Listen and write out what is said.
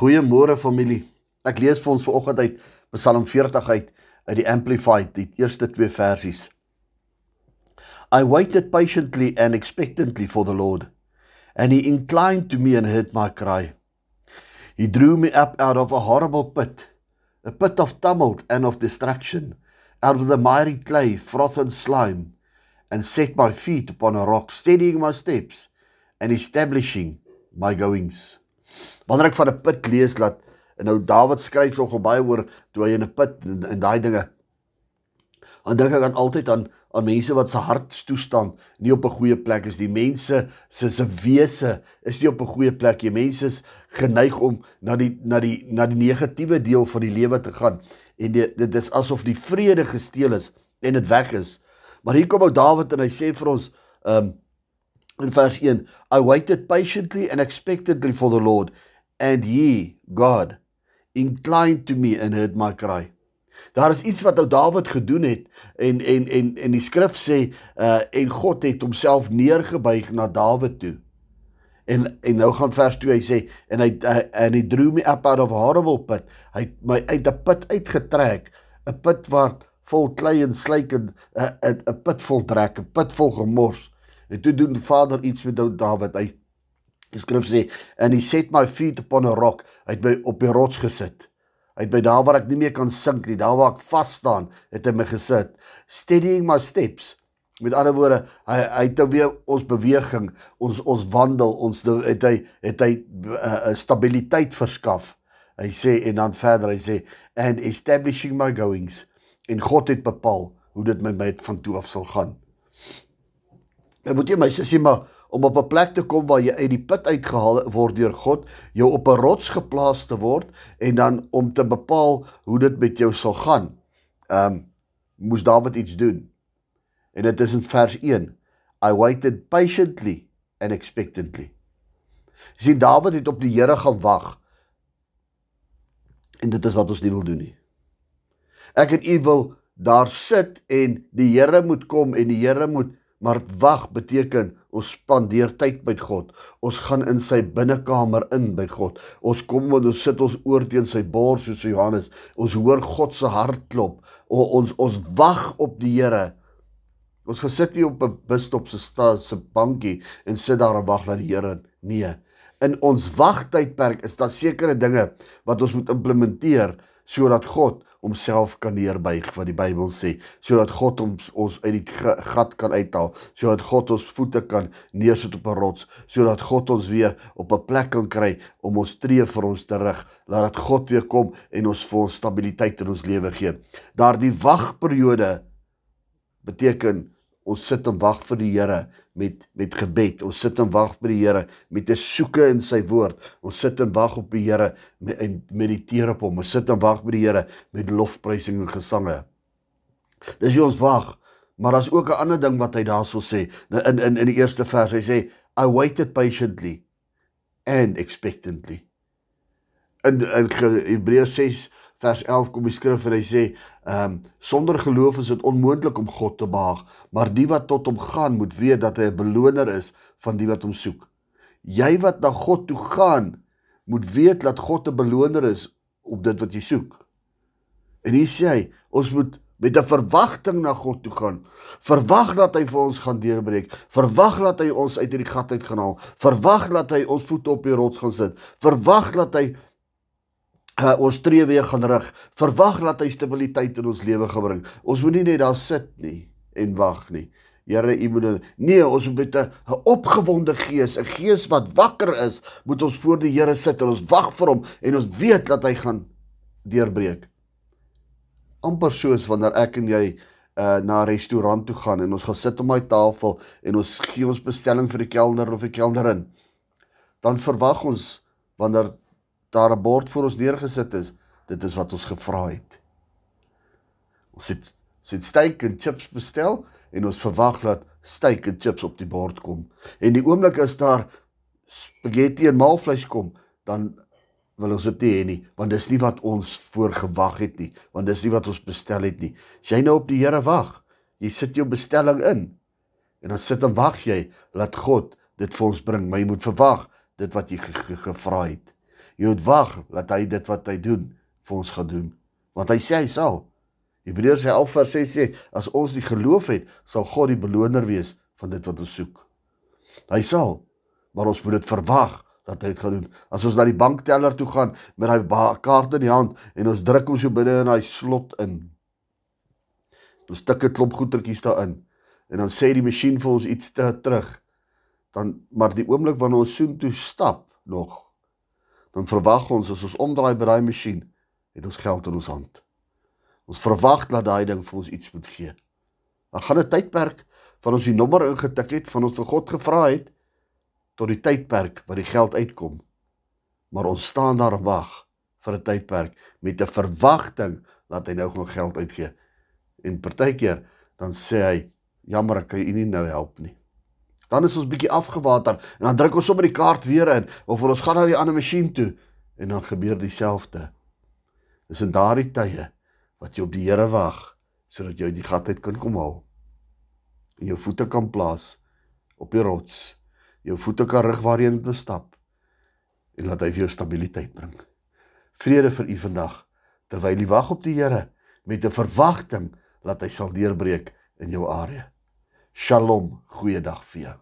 Goeiemôre familie. Ek lees vir ons vanoggend uit Psalm 40 uit uit die Amplified, die eerste twee versies. I waited patiently and expectantly for the Lord, and he inclined to me and heard my cry. He drew me up out of a horrible pit, a pit of tumult and of destruction, out of the miry clay, froth and slime, and set my feet upon a rock, steadying my steps and establishing my goings. Wanneer ek van 'n put lees dat en nou Dawid skryf nogal baie oor toe hy in 'n put en, en daai dinge. Dan dink ek aan altyd aan aan mense wat se hartstoestand nie op 'n goeie plek is. Die mense se se wese is nie op 'n goeie plek nie. Mense is geneig om na die na die na die negatiewe deel van die lewe te gaan en die, dit is asof die vrede gesteel is en dit weg is. Maar hier kom ou Dawid en hy sê vir ons um in vers 1 I waited patiently and expectantly for the Lord and he God inclined to me and heard my cry. Daar is iets wat ou Dawid gedoen het en en en en die skrif sê uh en God het homself neergebuig na Dawid toe. En en nou gaan vers 2 hy sê en hy en hy drew me up out of horrible pit. Hy het my uit 'n put uitgetrek, 'n put wat vol klei en slyk en 'n 'n put vol drek, 'n put vol gemors. En toe doen die Vader iets met ou Dawid. Hy Die skrif sê and he set my feet upon a rock. Hy het my op die rots gesit. Hy het by daar waar ek nie meer kan sink nie, daar waar ek vas staan, het hy my gesit. Steadying my steps. Met ander woorde, hy hy het nou weer ons beweging, ons ons wandel, ons het hy het hy 'n uh, uh, stabiliteit verskaf. Hy sê en dan verder hy sê and establishing my goings. En God het bepaal hoe dit met my van toe af sal gaan. Ek moet jy my sussie maar om op 'n plek te kom waar jy uit die put uitgehaal word deur God, jou op 'n rots geplaas te word en dan om te bepaal hoe dit met jou sal gaan. Ehm um, moes Dawid iets doen. En dit is in vers 1. I waited patiently and expectantly. Sien Dawid het op die Here gaan wag. En dit is wat ons nie wil doen nie. Ek en u wil daar sit en die Here moet kom en die Here moet maar wag beteken Ons spandeer tyd met God. Ons gaan in sy binnekamer in by God. Ons kom en ons sit ons oor teen sy bors soos Johannes. Ons hoor God se hart klop. O, ons ons wag op die Here. Ons gesit nie op 'n busstop se se bankie en sit daar en wag dat die Here nee. In ons wagtydperk is daar sekere dinge wat ons moet implementeer sodat God homself kan neerbuig wat die Bybel sê sodat God ons ons uit die gat kan uithaal sodat God ons voete kan neersit op 'n rots sodat God ons weer op 'n plek kan kry om ons tree vir ons terug laat dat God weer kom en ons vir ons stabiliteit in ons lewe gee. Daardie wagperiode beteken ons sit en wag vir die Here met met gebed. Ons sit en wag by die Here met 'n soeke in sy woord. Ons sit en wag op die Here en mediteer op hom. Ons sit en wag by die Here met lofprysing en gesange. Dis hoe ons wag. Maar daar's ook 'n ander ding wat hy daarso sê in in in die eerste vers. Hy sê I waited patiently and expectantly. In in Hebreërs 6 vers 11 kom die skrif en hy sê, ehm um, sonder geloof is dit onmoontlik om God te behaag, maar die wat tot hom gaan moet weet dat hy 'n beloner is van die wat hom soek. Jy wat na God toe gaan, moet weet dat God 'n beloner is op dit wat jy soek. En hier sê hy, ons moet met 'n verwagting na God toe gaan. Verwag dat hy vir ons gaan deurbreek. Verwag dat hy ons uit hierdie gat uit gaan haal. Verwag dat hy ons voete op die rots gaan sit. Verwag dat hy uh, ons tree weer gaan rig. Verwag dat hy stabiliteit in ons lewe gebring. Ons moet nie net daar sit nie en wag nie. Here, U moet nee, ons moet met 'n opgewonde gees, 'n gees wat wakker is, moet ons voor die Here sit en ons wag vir hom en ons weet dat hy gaan deurbreek. amper soos wanneer ek en jy uh na 'n restaurant toe gaan en ons gaan sit om by tafel en ons gee ons bestelling vir die kelner of die kelnerin. Dan verwag ons wanneer daar 'n bord voor ons neergesit is, dit is wat ons gevra het. Ons het ons het steak en chips bestel en ons verwag dat steak en chips op die bord kom. En die oomblik as daar spaghetti en maalvleis kom, dan wil ons dit nie hê nie, want dis nie wat ons voorgewag het nie, want dis nie wat ons bestel het nie. As jy nou op die Here wag, jy sit jou bestelling in en dan sit en wag jy dat God dit vir ons bring, maar jy moet verwag dit wat jy ge ge gevra het. Jy moet wag dat hy dit wat hy doen vir ons gaan doen. Want hy sê hy sal. Hebreërs 11 vers 6 sê as ons die geloof het, sal God die beloner wees van dit wat ons soek. Hy sal, maar ons moet dit verwag dat hy dit gaan doen. As ons na die bankteller toe gaan met daai kaart in die hand en ons druk hom so binne in daai slot in. Ons tik 'n klomp goedertjies daarin en dan sê die masjien vir ons iets te terug. Dan maar die oomblik wanneer ons soen toe stap nog dan verwag ons as ons omdraai by daai masjien het ons geld in ons hand. Ons verwag dat daai ding vir ons iets moet gee. Dan gaan 'n tydperk van ons die nommer ingetik het, van ons vir God gevra het tot die tydperk wat die geld uitkom. Maar ons staan daar en wag vir 'n tydperk met 'n verwagting dat hy nou gaan geld uitgee. En partykeer dan sê hy, "Jammer, ek kan u nie nou help nie." Dan is ons bietjie afgewater en dan druk ons sommer die kaart weer in of ons gaan na die ander masjien toe en dan gebeur dieselfde. Dis in daardie tye wat jy op die Here wag sodat jy die gat uit kan kom haal en jou voete kan plaas op die rots. Jou voete kan rig waar jy moet stap en laat hy vir jou stabiliteit bring. Vrede vir u vandag terwyl jy wag op die Here met 'n verwagting dat hy sal deurbreek in jou area. Shalom, goeiedag vir jou.